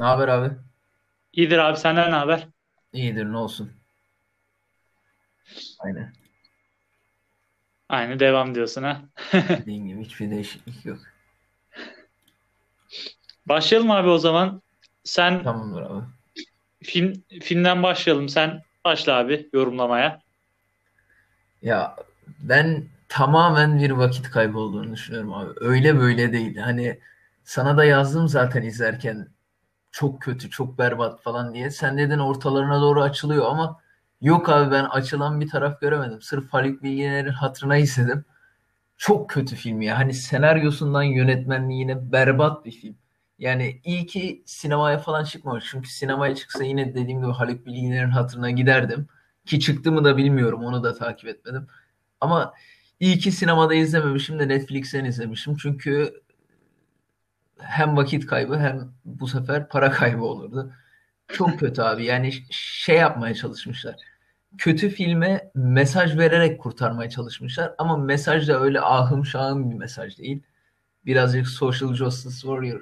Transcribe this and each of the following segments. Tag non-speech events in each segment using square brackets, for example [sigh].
Ne haber abi? İyidir abi senden ne haber? İyidir ne olsun. Aynen. Aynı devam diyorsun ha. [laughs] Dediğin gibi hiçbir değişiklik yok. Başlayalım abi o zaman. Sen Tamamdır abi. film filmden başlayalım. Sen başla abi yorumlamaya. Ya ben tamamen bir vakit kaybı olduğunu düşünüyorum abi. Öyle böyle değil. Hani sana da yazdım zaten izlerken çok kötü, çok berbat falan diye. Sen dedin ortalarına doğru açılıyor ama yok abi ben açılan bir taraf göremedim. Sırf Haluk Bilginer'in hatırına izledim. Çok kötü film ya. Hani senaryosundan yönetmenliğine berbat bir film. Yani iyi ki sinemaya falan çıkmamış. Çünkü sinemaya çıksa yine dediğim gibi Haluk Bilginer'in hatırına giderdim. Ki çıktı mı da bilmiyorum. Onu da takip etmedim. Ama iyi ki sinemada izlememişim de Netflix'ten izlemişim. Çünkü hem vakit kaybı hem bu sefer para kaybı olurdu. Çok kötü abi. Yani şey yapmaya çalışmışlar. Kötü filme mesaj vererek kurtarmaya çalışmışlar. Ama mesaj da öyle ahım şahım bir mesaj değil. Birazcık social justice warrior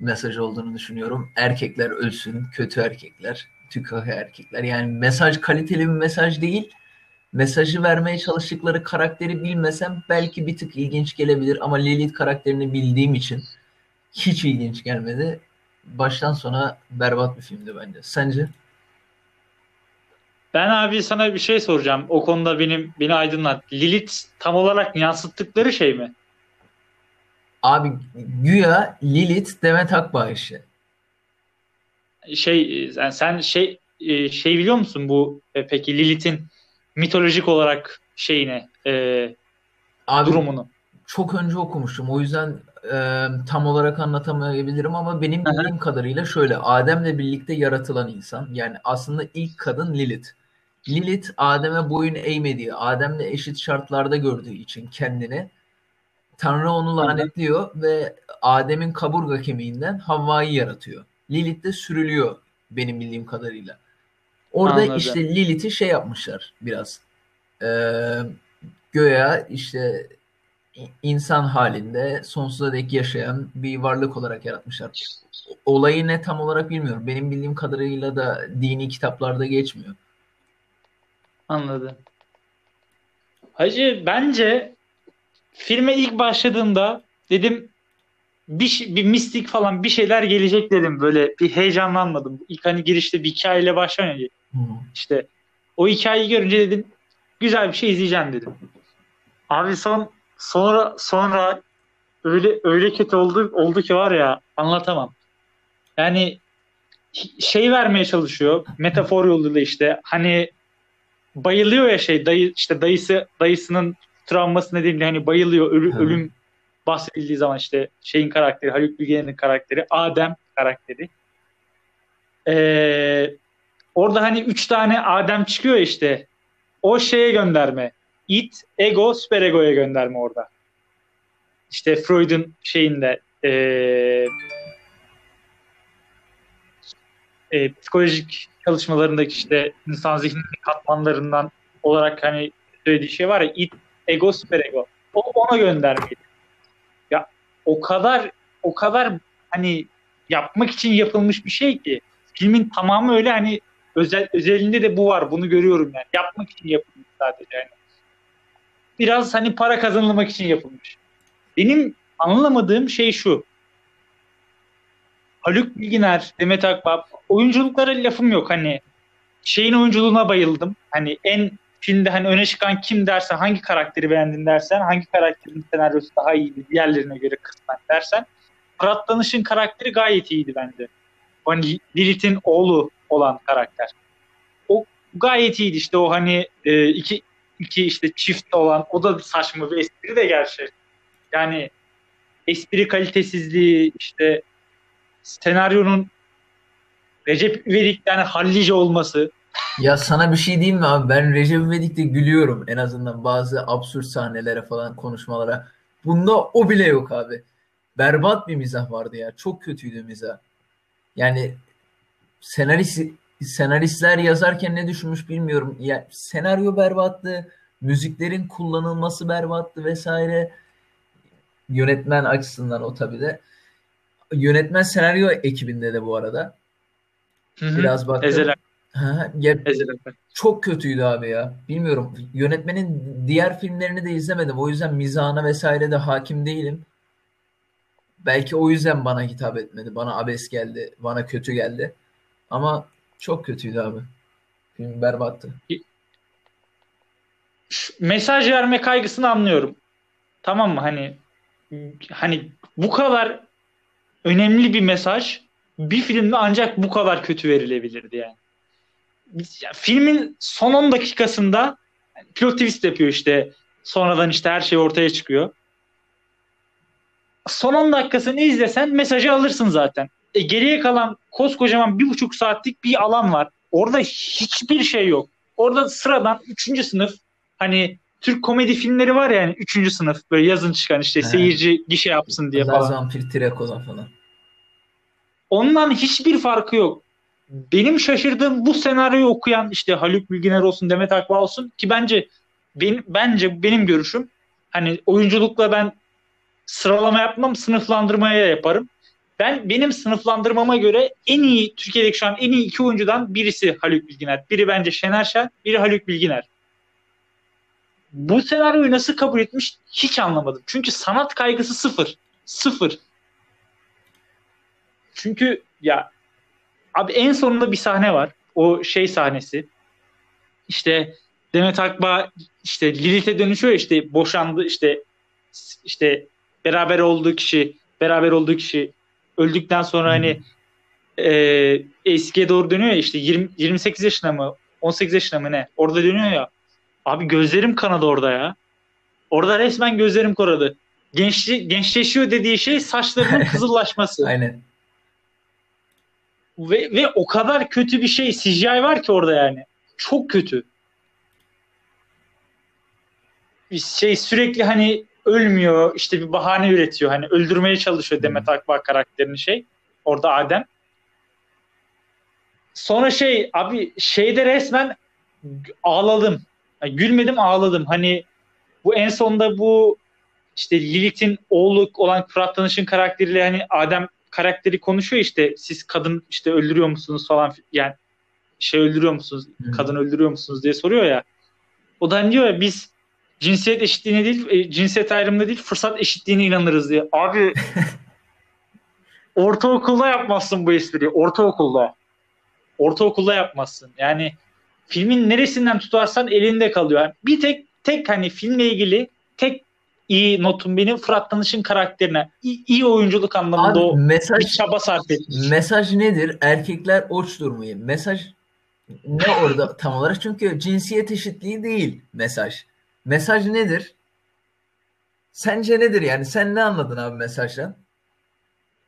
mesaj olduğunu düşünüyorum. Erkekler ölsün, kötü erkekler, tükahı erkekler. Yani mesaj kaliteli bir mesaj değil. Mesajı vermeye çalıştıkları karakteri bilmesem belki bir tık ilginç gelebilir ama Lilith karakterini bildiğim için hiç ilginç gelmedi. Baştan sona berbat bir filmdi bence. Sence? Ben abi sana bir şey soracağım. O konuda benim beni aydınlat. Lilith tam olarak yansıttıkları şey mi? Abi güya Lilith Demet Akbağ Şey yani sen şey e, şey biliyor musun bu e, peki Lilith'in mitolojik olarak şeyine e, Abi durumunu? çok önce okumuştum. O yüzden e, tam olarak anlatamayabilirim ama benim bildiğim kadarıyla şöyle. Adem'le birlikte yaratılan insan. Yani aslında ilk kadın Lilith. Lilith Adem'e boyun eğmediği, Adem'le eşit şartlarda gördüğü için kendini Tanrı onu lanetliyor ve Adem'in kaburga kemiğinden Havva'yı yaratıyor. Lilith de sürülüyor benim bildiğim kadarıyla. Orada Anladım. işte Lilith'i şey yapmışlar biraz. Ee, göya işte insan halinde sonsuza dek yaşayan bir varlık olarak yaratmışlar. Olayı ne tam olarak bilmiyorum. Benim bildiğim kadarıyla da dini kitaplarda geçmiyor. Anladım. Hacı bence filme ilk başladığımda dedim bir, şey- bir mistik falan bir şeyler gelecek dedim. Böyle bir heyecanlanmadım. İlk hani girişte bir hikayeyle başlamıyor. Hı. İşte o hikayeyi görünce dedim güzel bir şey izleyeceğim dedim. Abi son sonra sonra öyle öyle kötü oldu oldu ki var ya anlatamam. Yani şey vermeye çalışıyor metafor yoluyla işte hani bayılıyor ya şey dayı işte dayısı dayısının travması nedeniyle hani bayılıyor ölü, Hı. ölüm bahsedildiği zaman işte şeyin karakteri Haluk Bilginer'in karakteri Adem karakteri. Ee, orada hani üç tane Adem çıkıyor işte o şeye gönderme. It, ego, süperegoya gönderme orada. İşte Freud'un şeyinde ee, e, psikolojik çalışmalarındaki işte insan zihninin katmanlarından olarak hani söylediği şey var ya it, ego, süperego. O ona göndermeydi. Ya o kadar o kadar hani yapmak için yapılmış bir şey ki filmin tamamı öyle hani özel özelinde de bu var. Bunu görüyorum yani. Yapmak için yapılmış sadece yani. Biraz hani para kazanılmak için yapılmış. Benim anlamadığım şey şu. Haluk Bilginer, Demet Akbağ oyunculuklara lafım yok hani şeyin oyunculuğuna bayıldım. Hani en filmde hani öne çıkan kim dersen hangi karakteri beğendin dersen hangi karakterin senaryosu daha iyiydi diğerlerine göre kısmen dersen Fırat Danış'ın karakteri gayet iyiydi bence. Hani Lilith'in oğlu olan karakter. O gayet iyiydi işte o hani e, iki iki işte çift olan o da saçma bir espri de gerçi. Yani espri kalitesizliği işte senaryonun Recep İvedik'ten hallice olması. Ya sana bir şey diyeyim mi abi? Ben Recep İvedik'te gülüyorum en azından bazı absürt sahnelere falan konuşmalara. Bunda o bile yok abi. Berbat bir mizah vardı ya. Çok kötüydü mizah. Yani senarist senaristler yazarken ne düşünmüş bilmiyorum. Ya senaryo berbattı, müziklerin kullanılması berbattı vesaire. Yönetmen açısından o tabii de. yönetmen senaryo ekibinde de bu arada. Hı-hı. Biraz baktım. Ezel Ha, ya, Ezel çok kötüydü abi ya. Bilmiyorum. Yönetmenin diğer filmlerini de izlemedim. O yüzden mizahına vesaire de hakim değilim. Belki o yüzden bana hitap etmedi. Bana abes geldi. Bana kötü geldi. Ama çok kötüydü abi. Film berbattı. Mesaj verme kaygısını anlıyorum. Tamam mı? Hani hani bu kadar önemli bir mesaj bir filmde ancak bu kadar kötü verilebilirdi yani. Ya, filmin son 10 dakikasında pilot twist yapıyor işte. Sonradan işte her şey ortaya çıkıyor. Son 10 dakikasını izlesen mesajı alırsın zaten. E, geriye kalan koskocaman bir buçuk saatlik bir alan var. Orada hiçbir şey yok. Orada sıradan 3. sınıf hani Türk komedi filmleri var yani 3. sınıf böyle yazın çıkan işte He. seyirci gişe yapsın diye falan. Zampir Tirakola falan. Ondan hiçbir farkı yok. Benim şaşırdığım bu senaryoyu okuyan işte Haluk Bilginer olsun Demet Akbağ olsun ki bence benim, bence benim görüşüm hani oyunculukla ben sıralama yapmam sınıflandırmaya yaparım. Ben benim sınıflandırmama göre en iyi Türkiye'deki şu an en iyi iki oyuncudan birisi Haluk Bilginer. Biri bence Şener Şen, biri Haluk Bilginer. Bu senaryoyu nasıl kabul etmiş hiç anlamadım. Çünkü sanat kaygısı sıfır. Sıfır. Çünkü ya abi en sonunda bir sahne var. O şey sahnesi. İşte Demet Akbağ işte Lilith'e dönüşüyor işte boşandı işte işte beraber olduğu kişi beraber olduğu kişi öldükten sonra hani e, eskiye doğru dönüyor ya işte 20, 28 yaşına mı 18 yaşına mı ne orada dönüyor ya abi gözlerim kanadı orada ya orada resmen gözlerim kanadı Gençli, gençleşiyor dediği şey saçlarının [laughs] kızıllaşması Aynen. ve, ve o kadar kötü bir şey CGI var ki orada yani. Çok kötü. Şey sürekli hani ölmüyor işte bir bahane üretiyor. Hani öldürmeye çalışıyor Demet Akbağ karakterini şey. Orada Adem. Sonra şey abi şeyde resmen ağladım. Yani gülmedim ağladım. Hani bu en sonda bu işte Lilith'in oğlu olan Fırat Tanış'ın karakteriyle hani Adem karakteri konuşuyor işte siz kadın işte öldürüyor musunuz falan yani şey öldürüyor musunuz Hı. kadın öldürüyor musunuz diye soruyor ya o da hani diyor ya biz cinsiyet eşitliğine değil e, cinsiyet ayrımına değil fırsat eşitliğine inanırız diye abi [laughs] ortaokulda yapmazsın bu espriyi ortaokulda ortaokulda yapmazsın yani filmin neresinden tutarsan elinde kalıyor Yani bir tek tek hani filmle ilgili tek iyi notum benim Fırat Tanış'ın karakterine iyi, iyi oyunculuk anlamında Abi o mesaj bir çaba sarf etmiş. mesaj nedir? Erkekler oç durmayın. Mesaj ne orada tam olarak? Çünkü cinsiyet eşitliği değil mesaj. Mesaj nedir? Sence nedir yani? Sen ne anladın abi mesajdan?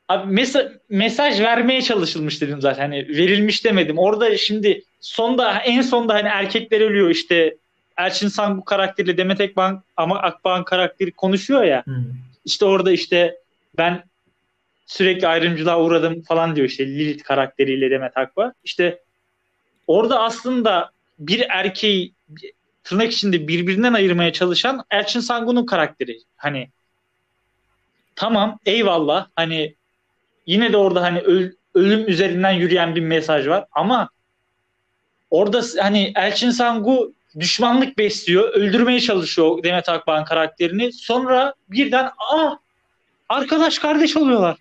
Abi mesa- mesaj vermeye çalışılmış dedim zaten. Hani verilmiş demedim. Orada şimdi sonda en sonda hani erkekler ölüyor işte Elçin Sangu karakteriyle Demet Akbağ ama Akbağ'ın karakteri konuşuyor ya. Hı. İşte orada işte ben sürekli ayrımcılığa uğradım falan diyor işte Lilith karakteriyle Demet Akbağ. İşte orada aslında bir erkeği tırnak içinde birbirinden ayırmaya çalışan Elçin Sangu'nun karakteri. Hani tamam eyvallah hani yine de orada hani öl- ölüm üzerinden yürüyen bir mesaj var ama orada hani Elçin Sangu düşmanlık besliyor, öldürmeye çalışıyor Demet Akbağ'ın karakterini. Sonra birden ah arkadaş kardeş oluyorlar.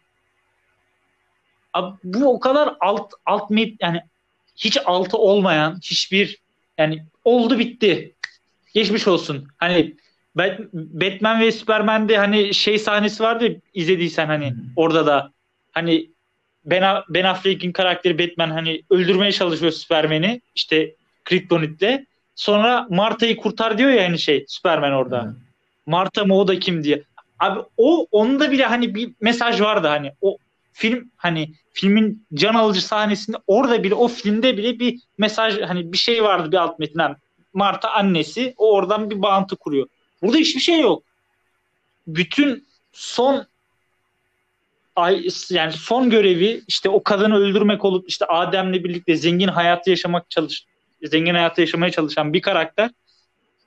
Abi, bu o kadar alt alt met yani hiç altı olmayan hiçbir yani oldu bitti. Geçmiş olsun. Hani Bat- Batman ve Superman'de hani şey sahnesi vardı ya, izlediysen hani Hı. orada da hani Ben, ben Affleck'in karakteri Batman hani öldürmeye çalışıyor Superman'i işte Kryptonit'le. Sonra Marta'yı kurtar diyor ya hani şey Superman orada. Hı. Marta mı o da kim diye. Abi o onda bile hani bir mesaj vardı hani o film hani filmin can alıcı sahnesinde orada bile o filmde bile bir mesaj hani bir şey vardı bir alt metinden. Marta annesi o oradan bir bağıntı kuruyor. Burada hiçbir şey yok. Bütün son ay yani son görevi işte o kadını öldürmek olup işte Adem'le birlikte zengin hayatı yaşamak çalış zengin hayatı yaşamaya çalışan bir karakter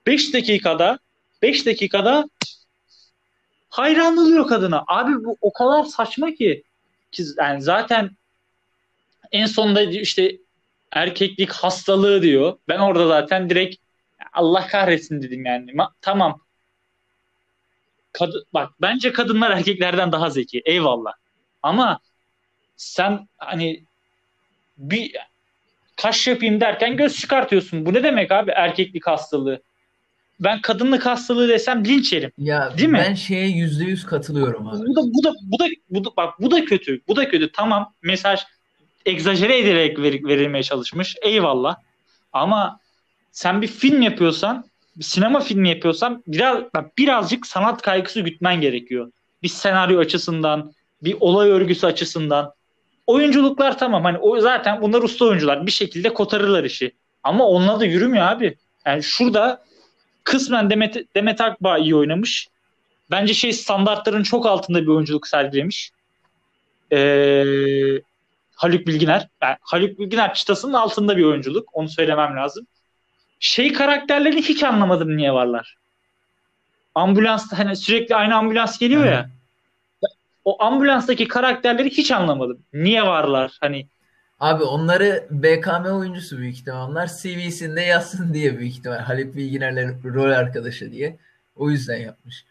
5 dakikada 5 dakikada hayran oluyor kadına. Abi bu o kadar saçma ki. Ki yani zaten en sonunda işte erkeklik hastalığı diyor. Ben orada zaten direkt Allah kahretsin dedim yani. Ma- tamam. Kad- bak bence kadınlar erkeklerden daha zeki. Eyvallah. Ama sen hani bir kaş yapayım derken göz çıkartıyorsun. Bu ne demek abi erkeklik hastalığı? Ben kadınlık hastalığı desem linç yerim. Ya Değil mi? ben şeye yüzde yüz katılıyorum abi. Bu da bu da bu da bu da bak bu da kötü. Bu da kötü. Tamam mesaj egzajere ederek ver- verilmeye çalışmış. Eyvallah. Ama sen bir film yapıyorsan, bir sinema filmi yapıyorsan biraz bak birazcık sanat kaygısı gütmen gerekiyor. Bir senaryo açısından, bir olay örgüsü açısından. Oyunculuklar tamam hani o zaten bunlar usta oyuncular. Bir şekilde kotarırlar işi. Ama onunla da yürümüyor abi. Yani şurada kısmen Demet, Demet Akbağ iyi oynamış. Bence şey standartların çok altında bir oyunculuk sergilemiş. Ee, Haluk Bilginer. Yani Haluk Bilginer çıtasının altında bir oyunculuk. Onu söylemem lazım. Şey karakterlerini hiç anlamadım niye varlar. Ambulans hani sürekli aynı ambulans geliyor ya. O ambulanstaki karakterleri hiç anlamadım. Niye varlar? Hani Abi onları BKM oyuncusu büyük ihtimal. Onlar CV'sinde yazsın diye büyük ihtimal. Haluk Bilginer'le rol arkadaşı diye. O yüzden yapmış.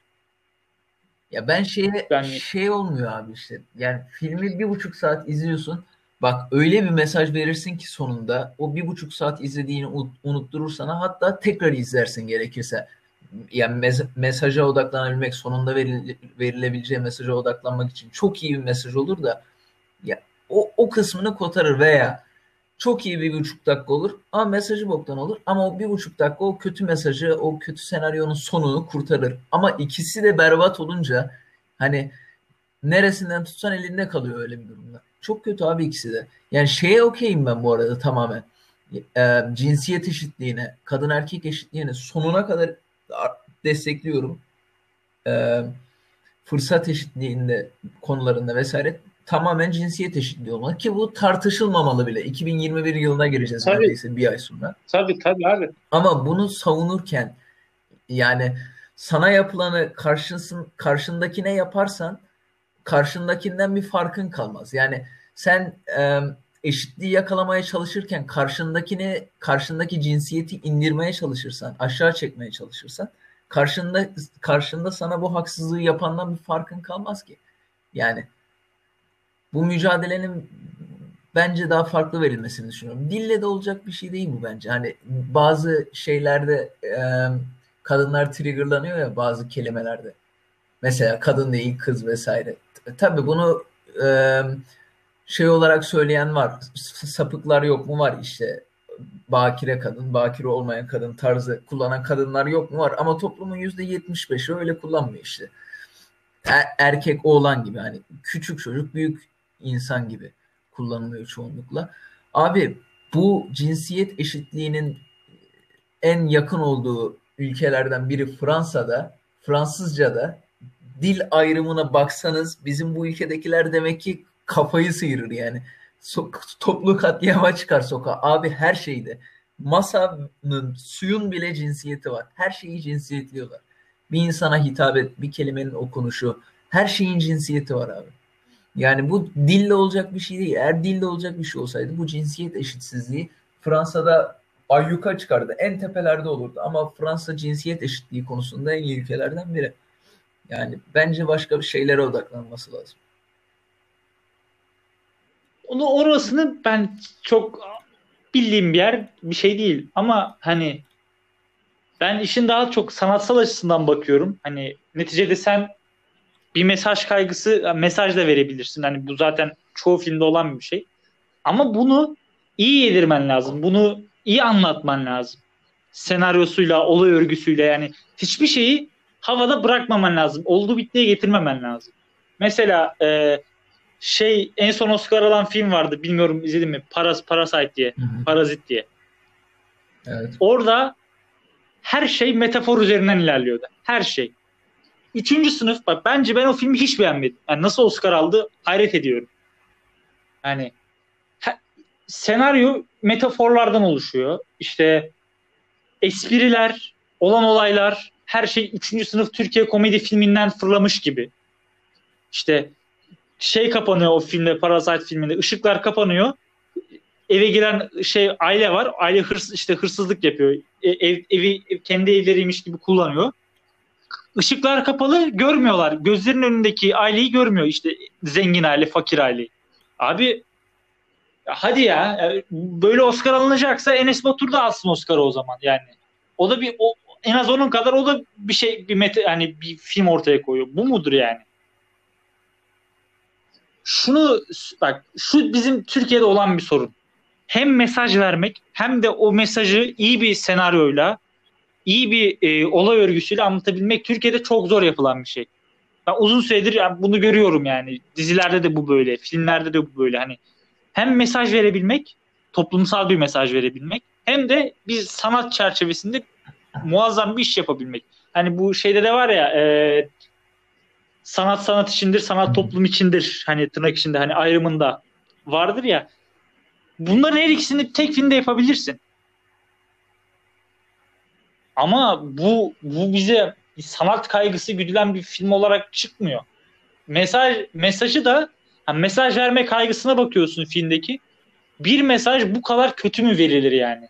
Ya ben şeye Yani- şey olmuyor abi işte. Yani filmi bir buçuk saat izliyorsun. Bak öyle bir mesaj verirsin ki sonunda o bir buçuk saat izlediğini unut- unutturur sana. Hatta tekrar izlersin gerekirse. Yani mes- mesaja odaklanabilmek, sonunda veril- verilebileceği mesaja odaklanmak için çok iyi bir mesaj olur da o, o kısmını kotarır veya çok iyi bir buçuk dakika olur ama mesajı boktan olur ama o bir buçuk dakika o kötü mesajı o kötü senaryonun sonunu kurtarır ama ikisi de berbat olunca hani neresinden tutsan elinde kalıyor öyle bir durumda. Çok kötü abi ikisi de. Yani şeye okeyim ben bu arada tamamen. E, cinsiyet eşitliğine, kadın erkek eşitliğine sonuna kadar destekliyorum. E, fırsat eşitliğinde konularında vesaire tamamen cinsiyet eşitliği olmalı ki bu tartışılmamalı bile. 2021 yılına gireceğiz Tabii. neredeyse bir ay sonra. tabii tabii abi. Ama bunu savunurken yani sana yapılanı karşısın, karşındakine yaparsan karşındakinden bir farkın kalmaz. Yani sen e, eşitliği yakalamaya çalışırken karşındakini karşındaki cinsiyeti indirmeye çalışırsan, aşağı çekmeye çalışırsan karşında karşında sana bu haksızlığı yapandan bir farkın kalmaz ki. Yani bu mücadelenin bence daha farklı verilmesini düşünüyorum. Dille de olacak bir şey değil bu bence. Hani bazı şeylerde e, kadınlar triggerlanıyor ya bazı kelimelerde. Mesela kadın değil kız vesaire. Tabii bunu e, şey olarak söyleyen var. Sapıklar yok mu var işte. Bakire kadın, bakire olmayan kadın tarzı kullanan kadınlar yok mu var. Ama toplumun %75'i öyle kullanmıyor işte. Er, erkek oğlan gibi hani küçük çocuk büyük insan gibi kullanılıyor çoğunlukla. Abi bu cinsiyet eşitliğinin en yakın olduğu ülkelerden biri Fransa'da, Fransızca'da dil ayrımına baksanız bizim bu ülkedekiler demek ki kafayı sıyırır yani. So- toplu katliama çıkar sokağa. Abi her şeyde. Masanın, suyun bile cinsiyeti var. Her şeyi cinsiyetliyorlar. Bir insana hitap et, bir kelimenin okunuşu. Her şeyin cinsiyeti var abi. Yani bu dille olacak bir şey değil. Eğer dille olacak bir şey olsaydı bu cinsiyet eşitsizliği Fransa'da ayyuka çıkardı. En tepelerde olurdu. Ama Fransa cinsiyet eşitliği konusunda en iyi ülkelerden biri. Yani bence başka bir şeylere odaklanması lazım. Onu orasını ben çok bildiğim bir yer bir şey değil. Ama hani ben işin daha çok sanatsal açısından bakıyorum. Hani neticede sen bir mesaj kaygısı mesaj da verebilirsin. Hani bu zaten çoğu filmde olan bir şey. Ama bunu iyi yedirmen lazım. Bunu iyi anlatman lazım. Senaryosuyla, olay örgüsüyle yani hiçbir şeyi havada bırakmaman lazım. Olduğu bittiye getirmemen lazım. Mesela e, şey en son Oscar alan film vardı. Bilmiyorum izledin mi? Paras Parasite diye. Hı hı. Parazit diye. Evet. Orada her şey metafor üzerinden ilerliyordu. Her şey. Üçüncü sınıf bak bence ben o filmi hiç beğenmedim. Yani nasıl Oscar aldı hayret ediyorum. Yani he- senaryo metaforlardan oluşuyor. İşte espriler, olan olaylar, her şey üçüncü sınıf Türkiye komedi filminden fırlamış gibi. İşte şey kapanıyor o filmde Parasite filminde ışıklar kapanıyor eve giren şey aile var aile hırs işte hırsızlık yapıyor e, ev, evi kendi evleriymiş gibi kullanıyor Işıklar kapalı görmüyorlar gözlerinin önündeki aileyi görmüyor işte zengin aile fakir aile abi hadi ya böyle Oscar alınacaksa Enes Batur da alsın Oscar'ı o zaman yani o da bir o, en az onun kadar o da bir şey bir mete hani bir film ortaya koyuyor. Bu mudur yani? Şunu bak şu bizim Türkiye'de olan bir sorun. Hem mesaj vermek hem de o mesajı iyi bir senaryoyla iyi bir e, olay örgüsüyle anlatabilmek Türkiye'de çok zor yapılan bir şey. Ben uzun süredir yani bunu görüyorum yani. Dizilerde de bu böyle, filmlerde de bu böyle. Hani hem mesaj verebilmek, toplumsal bir mesaj verebilmek hem de bir sanat çerçevesinde muazzam bir iş yapabilmek. Hani bu şeyde de var ya e, sanat sanat içindir, sanat toplum içindir. Hani tırnak içinde hani ayrımında vardır ya. Bunların her ikisini tek filmde yapabilirsin. Ama bu bu bize sanat kaygısı güdülen bir film olarak çıkmıyor. Mesaj mesajı da yani mesaj verme kaygısına bakıyorsun filmdeki. Bir mesaj bu kadar kötü mü verilir yani?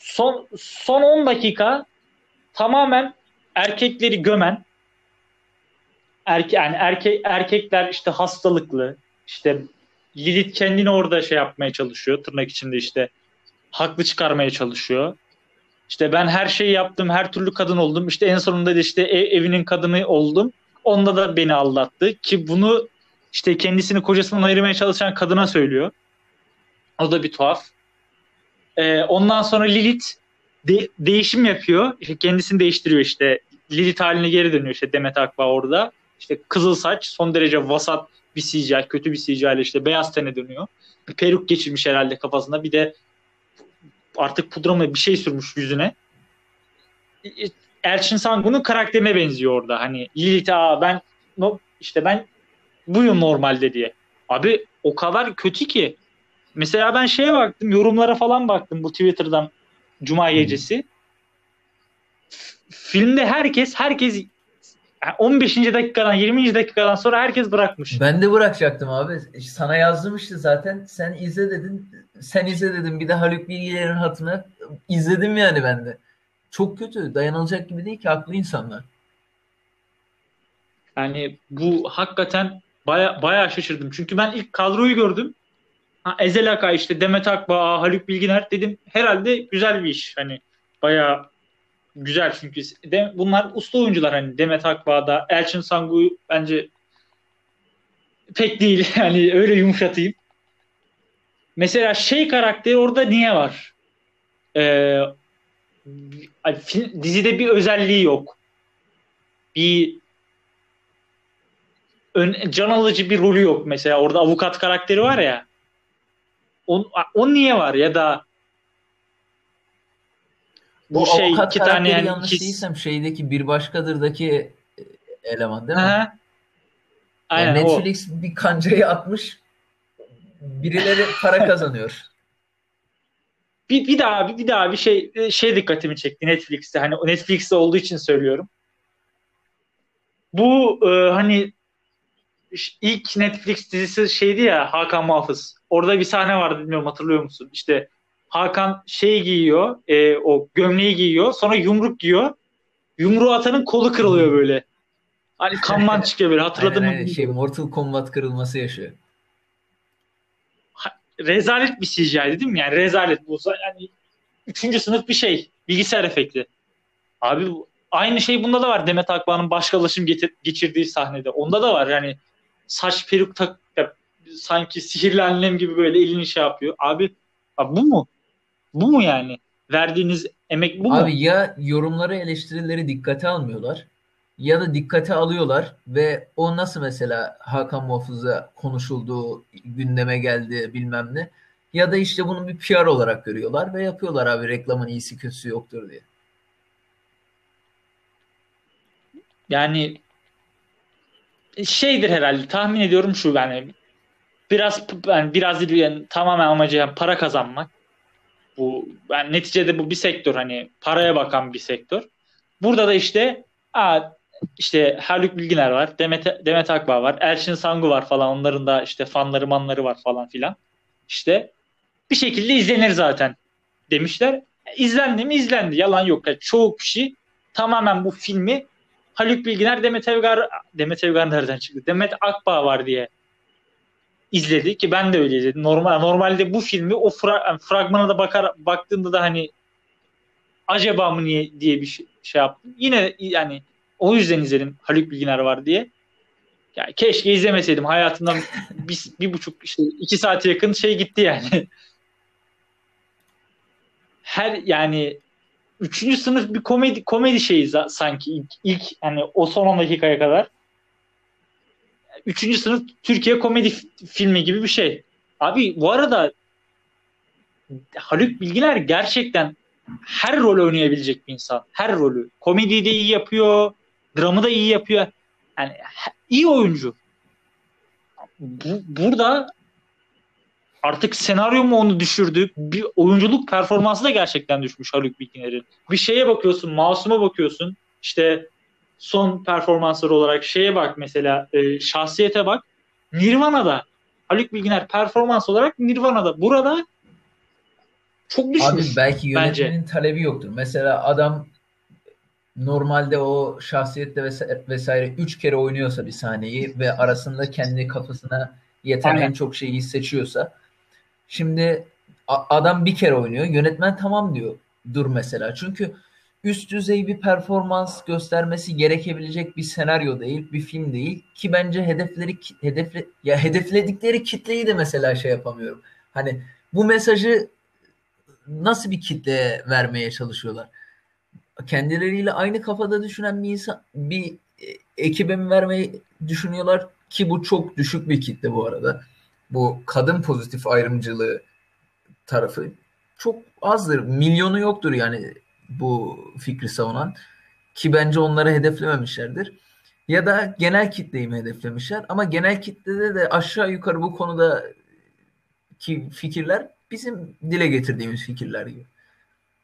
son son 10 dakika tamamen erkekleri gömen erke yani erkek erkekler işte hastalıklı işte Lilith kendini orada şey yapmaya çalışıyor tırnak içinde işte haklı çıkarmaya çalışıyor. İşte ben her şeyi yaptım, her türlü kadın oldum. İşte en sonunda da işte ev, evinin kadını oldum. Onda da beni aldattı ki bunu işte kendisini kocasından ayırmaya çalışan kadına söylüyor. O da bir tuhaf. E, ondan sonra Lilith de, değişim yapıyor. İşte kendisini değiştiriyor işte. Lilith haline geri dönüyor işte Demet Akba orada. İşte kızıl saç son derece vasat bir CGI, kötü bir CGI ile işte beyaz tene dönüyor. Bir peruk geçirmiş herhalde kafasında. Bir de artık pudra mı bir şey sürmüş yüzüne. Elçin Sangu'nun karakterine benziyor orada. Hani Lilith aa ben no, işte ben buyum normalde diye. Abi o kadar kötü ki Mesela ben şeye baktım, yorumlara falan baktım bu Twitter'dan Cuma gecesi. Filmde herkes, herkes 15. dakikadan 20. dakikadan sonra herkes bırakmış. Ben de bırakacaktım abi. Sana yazdım işte zaten. Sen izle dedin. Sen izle dedim. Bir de Haluk Bilgiler'in hatına izledim yani ben de. Çok kötü. Dayanılacak gibi değil ki. Haklı insanlar. Yani bu hakikaten baya, baya şaşırdım. Çünkü ben ilk kadroyu gördüm. Ha, Ezel Akay işte Demet Akbağ, Haluk Bilginer dedim herhalde güzel bir iş. Hani bayağı güzel çünkü de, bunlar usta oyuncular hani Demet Akbağ'da Elçin Sangu bence pek değil yani [laughs] öyle yumuşatayım. Mesela şey karakteri orada niye var? Ee, dizide bir özelliği yok. Bir ön, can alıcı bir rolü yok mesela. Orada avukat karakteri var ya. O, o niye var ya da bu o şey iki tane yani yanlış ikisi... değilsem şeydeki bir başkadırdaki e, eleman değil mi? Aha. Aynen yani Netflix o. bir kancayı atmış birileri para [laughs] kazanıyor. bir, bir daha bir, bir daha bir şey e, şey dikkatimi çekti Netflix'te hani Netflix'te olduğu için söylüyorum. Bu e, hani ilk Netflix dizisi şeydi ya Hakan Muhafız. Orada bir sahne vardı bilmiyorum hatırlıyor musun? İşte Hakan şey giyiyor, e, o gömleği giyiyor, sonra yumruk giyiyor. Yumruğu atanın kolu kırılıyor böyle. Hani kanman [laughs] çıkıyor böyle hatırladın mı? Şey, Mortal Kombat kırılması yaşıyor. rezalet bir CGI dedim yani rezalet bu. Yani üçüncü sınıf bir şey. Bilgisayar efekti. Abi aynı şey bunda da var. Demet Akbağ'ın başkalaşım geçirdiği sahnede. Onda da var yani saç peruk tak sanki sihirli annem gibi böyle elini şey yapıyor. Abi, abi bu mu? Bu mu yani? Verdiğiniz emek bu mu? Abi ya yorumları eleştirileri dikkate almıyorlar ya da dikkate alıyorlar ve o nasıl mesela Hakan Muhafız'a konuşulduğu gündeme geldi bilmem ne ya da işte bunu bir PR olarak görüyorlar ve yapıyorlar abi reklamın iyisi kötüsü yoktur diye. Yani şeydir herhalde tahmin ediyorum şu yani biraz yani biraz değil yani tamamen amacı yani para kazanmak. Bu yani neticede bu bir sektör hani paraya bakan bir sektör. Burada da işte a, işte Haluk Bilginer var, Demet, Demet Akbağ var, Elçin Sangu var falan. Onların da işte fanları manları var falan filan. İşte bir şekilde izlenir zaten demişler. İzlendi mi izlendi. Yalan yok. Yani çoğu kişi tamamen bu filmi Haluk Bilginer, Demet Evgar, Demet Evgar nereden çıktı? Demet Akbağ var diye izledi ki ben de öyle izledim. Normal normalde bu filmi o fra, fragmana da bakar baktığında da hani acaba mı niye diye bir şey, şey yaptım. Yine yani o yüzden izledim Haluk Bilginer var diye. Yani keşke izlemeseydim. Hayatımdan [laughs] bir, bir buçuk işte iki saate yakın şey gitti yani. [laughs] Her yani üçüncü sınıf bir komedi komedi şeyi sanki ilk, ilk hani o son 10 dakikaya kadar. Üçüncü sınıf Türkiye komedi filmi gibi bir şey. Abi bu arada Haluk Bilginer gerçekten her rol oynayabilecek bir insan. Her rolü. Komediyi de iyi yapıyor. Dramı da iyi yapıyor. Yani iyi oyuncu. Bu, burada artık senaryo mu onu düşürdü? Bir oyunculuk performansı da gerçekten düşmüş Haluk Bilginer'in. Bir şeye bakıyorsun, Masum'a bakıyorsun. İşte son performansları olarak şeye bak mesela e, şahsiyete bak. Nirvana'da Haluk Bilginer performans olarak Nirvana'da. Burada çok düşmüş. Abi belki yönetmenin bence. talebi yoktur. Mesela adam normalde o şahsiyette vesaire, vesaire üç kere oynuyorsa bir sahneyi ve arasında kendi kafasına yeten en çok şeyi seçiyorsa şimdi adam bir kere oynuyor. Yönetmen tamam diyor. Dur mesela. Çünkü üst düzey bir performans göstermesi gerekebilecek bir senaryo değil, bir film değil ki bence hedefleri hedefle ya hedefledikleri kitleyi de mesela şey yapamıyorum. Hani bu mesajı nasıl bir kitleye vermeye çalışıyorlar? Kendileriyle aynı kafada düşünen bir insan bir ekibe mi vermeyi düşünüyorlar ki bu çok düşük bir kitle bu arada. Bu kadın pozitif ayrımcılığı tarafı çok azdır. Milyonu yoktur yani bu fikri savunan ki bence onları hedeflememişlerdir. Ya da genel kitleyi mi hedeflemişler ama genel kitlede de aşağı yukarı bu konuda ki fikirler bizim dile getirdiğimiz fikirler gibi.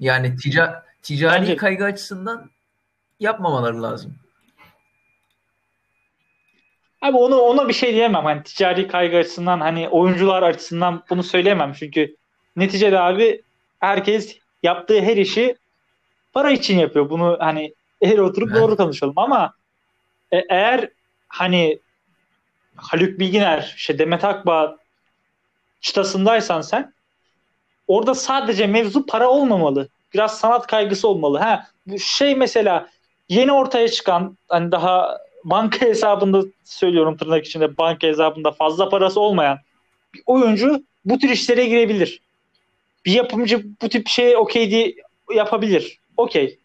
Yani tica, ticari bence... kaygı açısından yapmamaları lazım. Abi onu ona bir şey diyemem. Hani ticari kaygı açısından hani oyuncular açısından bunu söyleyemem. Çünkü neticede abi herkes yaptığı her işi para için yapıyor. Bunu hani eğer oturup evet. doğru konuşalım ama e, eğer hani Haluk Bilginer, işte Demet Akbağ çıtasındaysan sen orada sadece mevzu para olmamalı. Biraz sanat kaygısı olmalı. Ha bu şey mesela yeni ortaya çıkan hani daha banka [laughs] hesabında söylüyorum tırnak içinde banka hesabında fazla parası olmayan bir oyuncu bu tür işlere girebilir. Bir yapımcı bu tip şey okey diye yapabilir okey.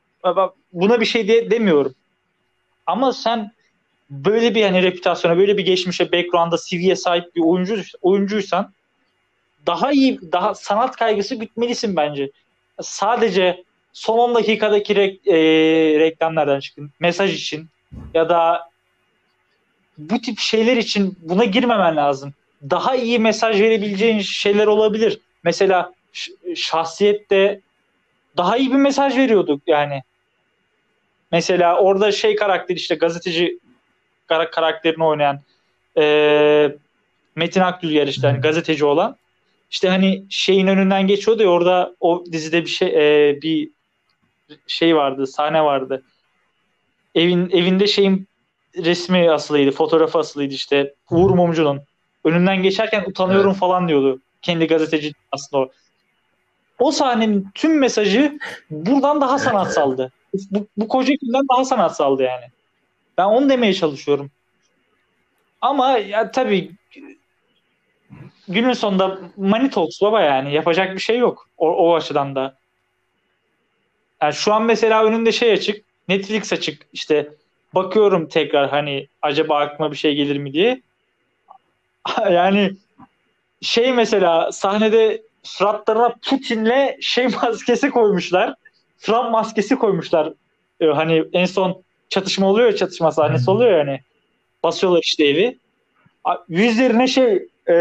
Buna bir şey de demiyorum. Ama sen böyle bir hani reputasyona, böyle bir geçmişe, background'a, CV'ye sahip bir oyuncu oyuncuysan daha iyi, daha sanat kaygısı gütmelisin bence. Sadece son 10 dakikadaki re, e, reklamlardan çıktın. Mesaj için ya da bu tip şeyler için buna girmemen lazım. Daha iyi mesaj verebileceğin şeyler olabilir. Mesela şahsiyette daha iyi bir mesaj veriyorduk yani. Mesela orada şey karakter işte gazeteci karakterini oynayan e, Metin Akgül işte hani gazeteci olan. İşte hani şeyin önünden geçiyordu ya orada o dizide bir şey e, bir şey vardı sahne vardı. Evin evinde şeyin resmi asılıydı fotoğrafı asılıydı işte Uğur Mumcu'nun. Önünden geçerken utanıyorum evet. falan diyordu kendi gazeteci aslında o o sahnenin tüm mesajı buradan daha sanatsaldı. Bu, bu koca günden daha sanatsaldı yani. Ben onu demeye çalışıyorum. Ama ya tabii günün sonunda money talks baba yani. Yapacak bir şey yok. O, o açıdan da. Yani şu an mesela önünde şey açık. Netflix açık. İşte bakıyorum tekrar hani acaba aklıma bir şey gelir mi diye. [laughs] yani şey mesela sahnede suratlarına Putin'le şey [laughs] maskesi koymuşlar. Trump maskesi koymuşlar. Ee, hani en son çatışma oluyor ya çatışma sahnesi oluyor yani. Basıyorlar işte evi. Yüzlerine şey e,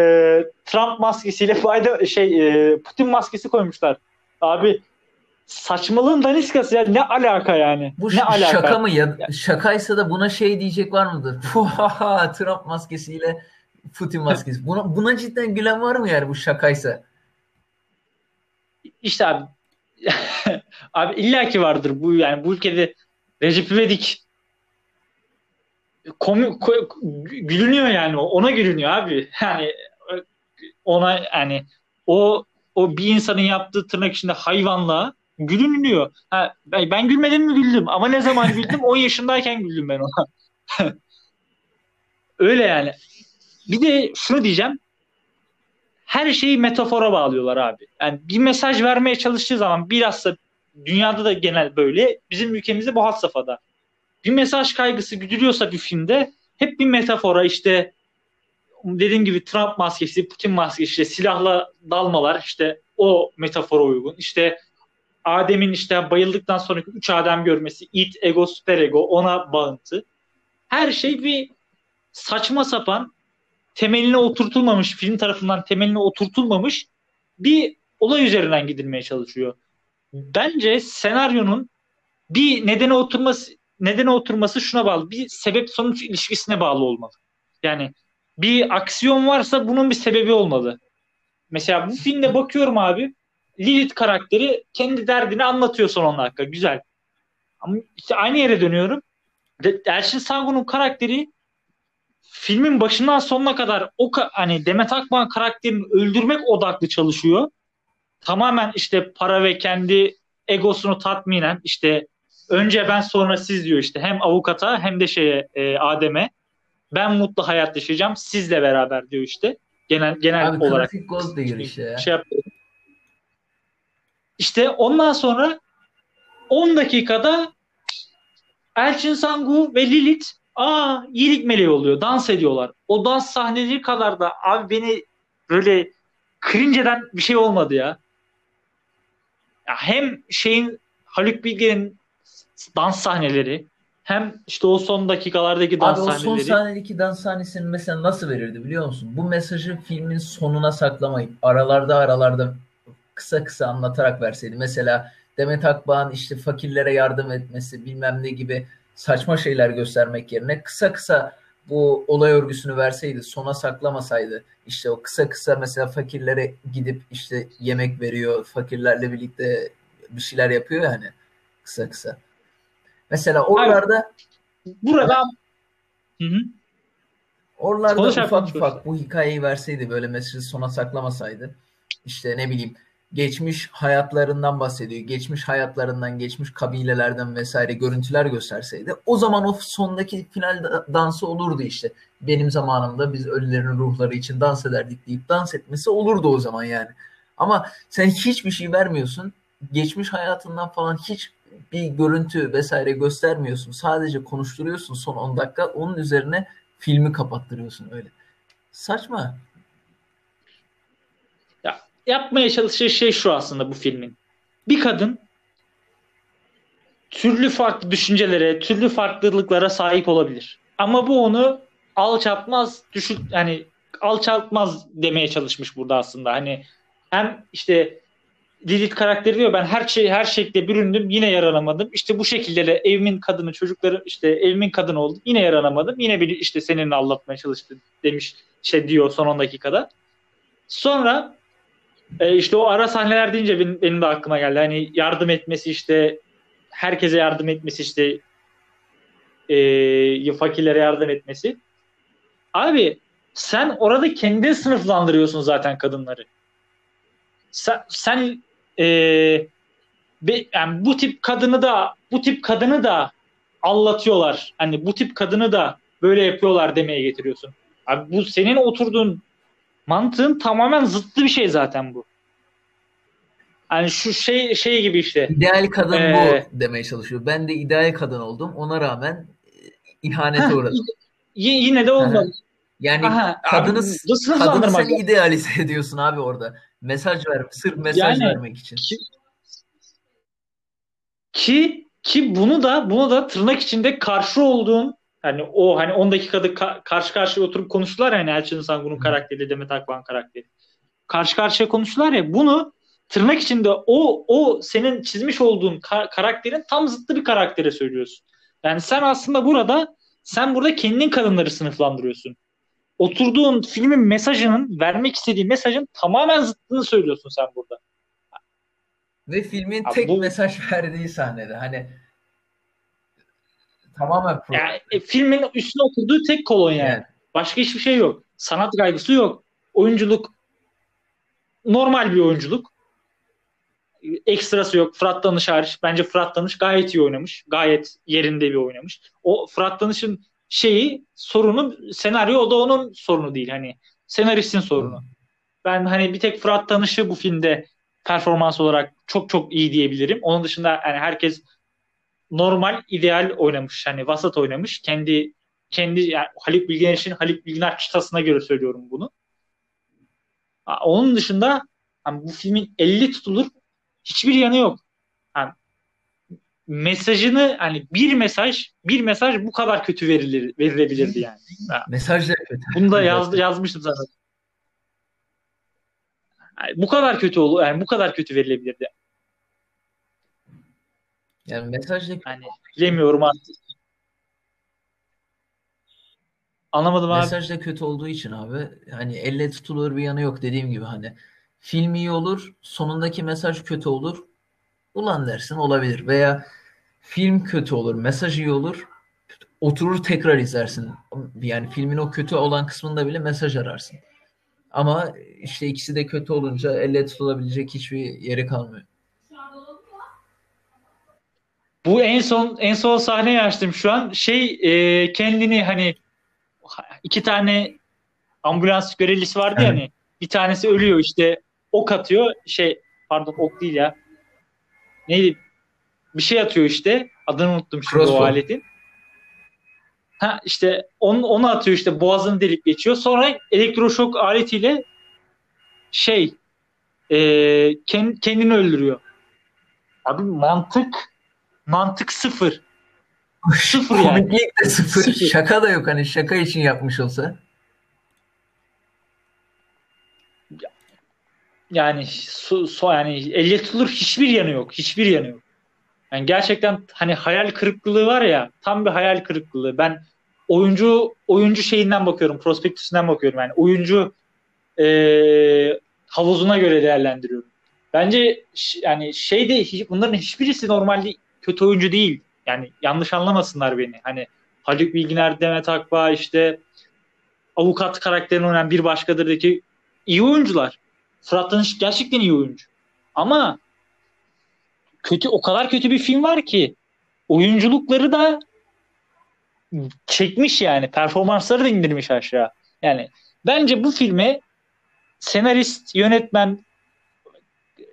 Trump maskesiyle [laughs] Biden şey e, Putin maskesi koymuşlar. Abi saçmalığın daniskası ya ne alaka yani? Bu ne alaka? şaka mı ya? Şakaysa da buna şey diyecek var mıdır? [laughs] Trump maskesiyle Putin maskesi. Buna, buna cidden gülen var mı yani bu şakaysa? İşte abi [laughs] abi illaki vardır bu yani bu ülkede Recep İvedik komi, ko, gülünüyor yani ona gülünüyor abi. Yani ona yani o o bir insanın yaptığı tırnak içinde hayvanlığa gülünüyor. Ha, ben, ben gülmedim mi güldüm ama ne zaman güldüm? 10 yaşındayken güldüm ben ona. [laughs] Öyle yani. Bir de şunu diyeceğim. Her şeyi metafora bağlıyorlar abi. Yani bir mesaj vermeye çalıştığı zaman bilhassa dünyada da genel böyle. Bizim ülkemizde bu had safhada. Bir mesaj kaygısı güdülüyorsa bir filmde hep bir metafora işte dediğim gibi Trump maskesi, Putin maskesi, işte silahla dalmalar işte o metafora uygun. İşte Adem'in işte bayıldıktan sonraki üç Adem görmesi, it, ego, süper ego ona bağıntı. Her şey bir saçma sapan temeline oturtulmamış, film tarafından temeline oturtulmamış bir olay üzerinden gidilmeye çalışıyor. Bence senaryonun bir nedene oturması nedene oturması şuna bağlı. Bir sebep sonuç ilişkisine bağlı olmalı. Yani bir aksiyon varsa bunun bir sebebi olmalı. Mesela bu filmde bakıyorum abi Lilith karakteri kendi derdini anlatıyor son 10 dakika. Güzel. Ama işte aynı yere dönüyorum. Elçin Sangu'nun karakteri filmin başından sonuna kadar o hani Demet Akbağ karakterini öldürmek odaklı çalışıyor. Tamamen işte para ve kendi egosunu tatminen işte önce ben sonra siz diyor işte hem avukata hem de şeye e, Adem'e ben mutlu hayat yaşayacağım sizle beraber diyor işte genel genel Abi, olarak. Gold işte. Şey yapıyor. İşte ondan sonra 10 dakikada Elçin Sangu ve Lilith aa iyilik meleği oluyor. Dans ediyorlar. O dans sahneleri kadar da abi beni böyle cringe bir şey olmadı ya. ya hem şeyin Haluk Bilge'nin dans sahneleri hem işte o son dakikalardaki dans Abi sahneleri. Abi o son sahnedeki dans sahnesini mesela nasıl verirdi biliyor musun? Bu mesajı filmin sonuna saklamayıp aralarda aralarda kısa kısa anlatarak verseydi. Mesela Demet Akbağ'ın işte fakirlere yardım etmesi bilmem ne gibi saçma şeyler göstermek yerine kısa kısa bu olay örgüsünü verseydi, sona saklamasaydı, işte o kısa kısa mesela fakirlere gidip işte yemek veriyor, fakirlerle birlikte bir şeyler yapıyor yani kısa kısa. Mesela oralarda burada hı hı. Oralarda Konuş ufak ufak bu hikayeyi verseydi böyle mesajı sona saklamasaydı işte ne bileyim geçmiş hayatlarından bahsediyor. Geçmiş hayatlarından, geçmiş kabilelerden vesaire görüntüler gösterseydi o zaman o sondaki final dansı olurdu işte. Benim zamanımda biz ölülerin ruhları için dans ederdik deyip dans etmesi olurdu o zaman yani. Ama sen hiçbir şey vermiyorsun. Geçmiş hayatından falan hiç bir görüntü vesaire göstermiyorsun. Sadece konuşturuyorsun son 10 dakika. Onun üzerine filmi kapattırıyorsun öyle. Saçma yapmaya çalıştığı şey şu aslında bu filmin. Bir kadın türlü farklı düşüncelere, türlü farklılıklara sahip olabilir. Ama bu onu alçaltmaz, düşük yani alçaltmaz demeye çalışmış burada aslında. Hani hem işte Lilith karakteri diyor ben her şey her şekilde büründüm yine yaranamadım. İşte bu şekilde de evimin kadını çocukları işte evimin kadını oldu yine yaranamadım. Yine bir işte seninle anlatmaya çalıştı demiş şey diyor son 10 dakikada. Sonra e, işte o ara sahneler deyince benim, de aklıma geldi. Hani yardım etmesi işte herkese yardım etmesi işte e, fakirlere yardım etmesi. Abi sen orada kendi sınıflandırıyorsun zaten kadınları. Sen, sen e, be, yani bu tip kadını da bu tip kadını da allatıyorlar. Hani bu tip kadını da böyle yapıyorlar demeye getiriyorsun. Abi bu senin oturduğun Mantığın tamamen zıttı bir şey zaten bu. Hani şu şey şey gibi işte. İdeal kadın ee, bu demeye çalışıyor. Ben de ideal kadın oldum. Ona rağmen e, ihanete uğradım. yine de olmadı. Yani Aha, kadını, abi, kadını sen idealize [laughs] ediyorsun abi orada. Mesaj ver, sırf mesaj yani, vermek için. Ki, ki ki bunu da bunu da tırnak içinde karşı olduğun Hani o hani 10 dakikada ka- karşı karşıya oturup konuştular yani Elçin Sangun'un karakteri Demet Akbağ'ın karakteri. Karşı karşıya konuştular ya bunu tırnak içinde o o senin çizmiş olduğun ka- karakterin tam zıttı bir karaktere söylüyorsun. Yani sen aslında burada sen burada kendin kadınları sınıflandırıyorsun. Oturduğun filmin mesajının vermek istediği mesajın tamamen zıttını söylüyorsun sen burada. Ve filmin Abi tek bu- mesaj verdiği sahnede hani tamamen pro- Yani e, filmin üstüne oturduğu tek kolon yani. Yani. Başka hiçbir şey yok. Sanat kaygısı yok. Oyunculuk normal bir oyunculuk. Ekstrası yok. Fırat Danış hariç. Bence Fırat Danış gayet iyi oynamış. Gayet yerinde bir oynamış. O Fırat Danış'ın şeyi sorunu senaryo o da onun sorunu değil. Hani senaristin sorunu. Ben hani bir tek Fırat Danış'ı bu filmde performans olarak çok çok iyi diyebilirim. Onun dışında yani herkes normal ideal oynamış. Hani vasat oynamış. Kendi kendi yani Haluk Bilginer için Haluk Bilginer çıtasına göre söylüyorum bunu. Onun dışında hani bu filmin 50 tutulur hiçbir yanı yok. Yani mesajını hani bir mesaj bir mesaj bu kadar kötü verilir verilebilirdi yani. mesaj da kötü. Bunu da yaz, yazmıştım zaten. Yani bu kadar kötü olur yani bu kadar kötü verilebilirdi. Yani mesaj da Yani bilemiyorum artık. Anlamadım abi. Mesaj da kötü olduğu için abi hani elle tutulur bir yanı yok dediğim gibi hani film iyi olur sonundaki mesaj kötü olur ulan dersin olabilir veya film kötü olur mesaj iyi olur oturur tekrar izlersin yani filmin o kötü olan kısmında bile mesaj ararsın ama işte ikisi de kötü olunca elle tutulabilecek hiçbir yeri kalmıyor. Bu en son en son sahneyi açtım şu an. Şey e, kendini hani iki tane ambulans görevlisi vardı ya Evet. hani bir tanesi ölüyor işte ok atıyor şey pardon ok değil ya neydi bir şey atıyor işte adını unuttum şimdi o Crossbow. aletin. Ha işte onu, onu atıyor işte boğazını delip geçiyor. Sonra elektroşok aletiyle şey e, kend- kendini öldürüyor. Abi mantık mantık sıfır. Sıfır yani. Komiklik de sıfır. Sıfır. Şaka da yok hani şaka için yapmış olsa. Yani su, su yani elle tutulur hiçbir yanı yok. Hiçbir yanı yok. Yani gerçekten hani hayal kırıklığı var ya tam bir hayal kırıklığı. Ben oyuncu oyuncu şeyinden bakıyorum, prospektüsünden bakıyorum. Yani oyuncu eee, havuzuna göre değerlendiriyorum. Bence yani şeyde bunların hiçbirisi normalde kötü oyuncu değil. Yani yanlış anlamasınlar beni. Hani Haluk Bilginer, Demet Akbağ işte avukat karakterini oynayan bir başkadırdaki iyi oyuncular. Fırat Danış gerçekten iyi oyuncu. Ama kötü o kadar kötü bir film var ki oyunculukları da çekmiş yani. Performansları da indirmiş aşağı. Yani bence bu filme senarist, yönetmen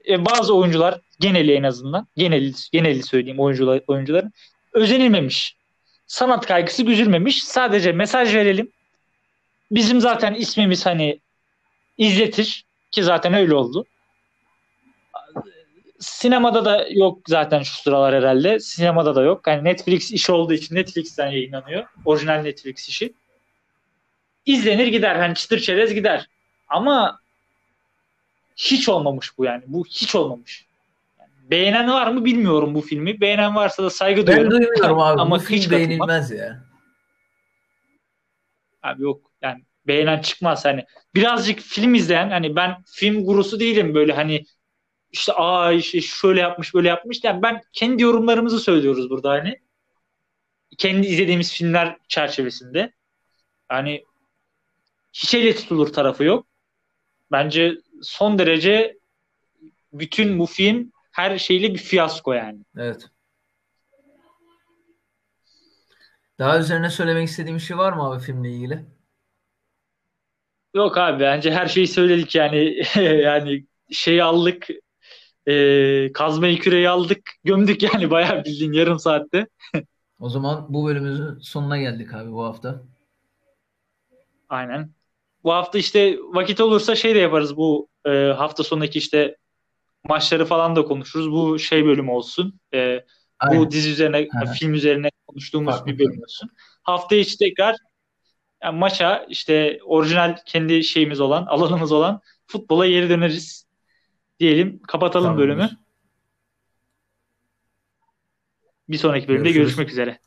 e, bazı oyuncular geneli en azından geneli, geneli söyleyeyim oyuncular, oyuncuların özenilmemiş. Sanat kaygısı güzülmemiş. Sadece mesaj verelim. Bizim zaten ismimiz hani izletir ki zaten öyle oldu. Sinemada da yok zaten şu sıralar herhalde. Sinemada da yok. Yani Netflix işi olduğu için Netflix'ten yayınlanıyor. Orijinal Netflix işi. İzlenir gider. Hani çıtır çerez gider. Ama hiç olmamış bu yani. Bu hiç olmamış. Yani beğenen var mı bilmiyorum bu filmi. Beğenen varsa da saygı Ben duyuyorum. duymuyorum abi. Ama Bu film hiç katılmam. beğenilmez ya. Abi yok yani beğenen çıkmaz hani birazcık film izleyen hani ben film gurusu değilim böyle hani işte aa işte şöyle yapmış böyle yapmış yani ben kendi yorumlarımızı söylüyoruz burada hani kendi izlediğimiz filmler çerçevesinde yani hiç elle tutulur tarafı yok bence son derece bütün bu film her şeyle bir fiyasko yani. Evet. Daha üzerine söylemek istediğim bir şey var mı abi filmle ilgili? Yok abi bence her şeyi söyledik yani [laughs] yani şeyi aldık e, kazmayı küreği aldık gömdük yani [laughs] bayağı bildiğin yarım saatte. O zaman bu bölümümüzün sonuna geldik abi bu hafta. Aynen. Bu hafta işte vakit olursa şey de yaparız bu e, hafta sonundaki işte maçları falan da konuşuruz. Bu şey bölüm olsun. E, Aynen. bu dizi üzerine, hı. film üzerine konuştuğumuz Farklı bir bölüm olsun. Hafta içi tekrar yani maça işte orijinal kendi şeyimiz olan, alanımız olan futbola geri döneriz. Diyelim kapatalım Tamamdır. bölümü. Bir sonraki bölümde Görüşürüz. görüşmek üzere.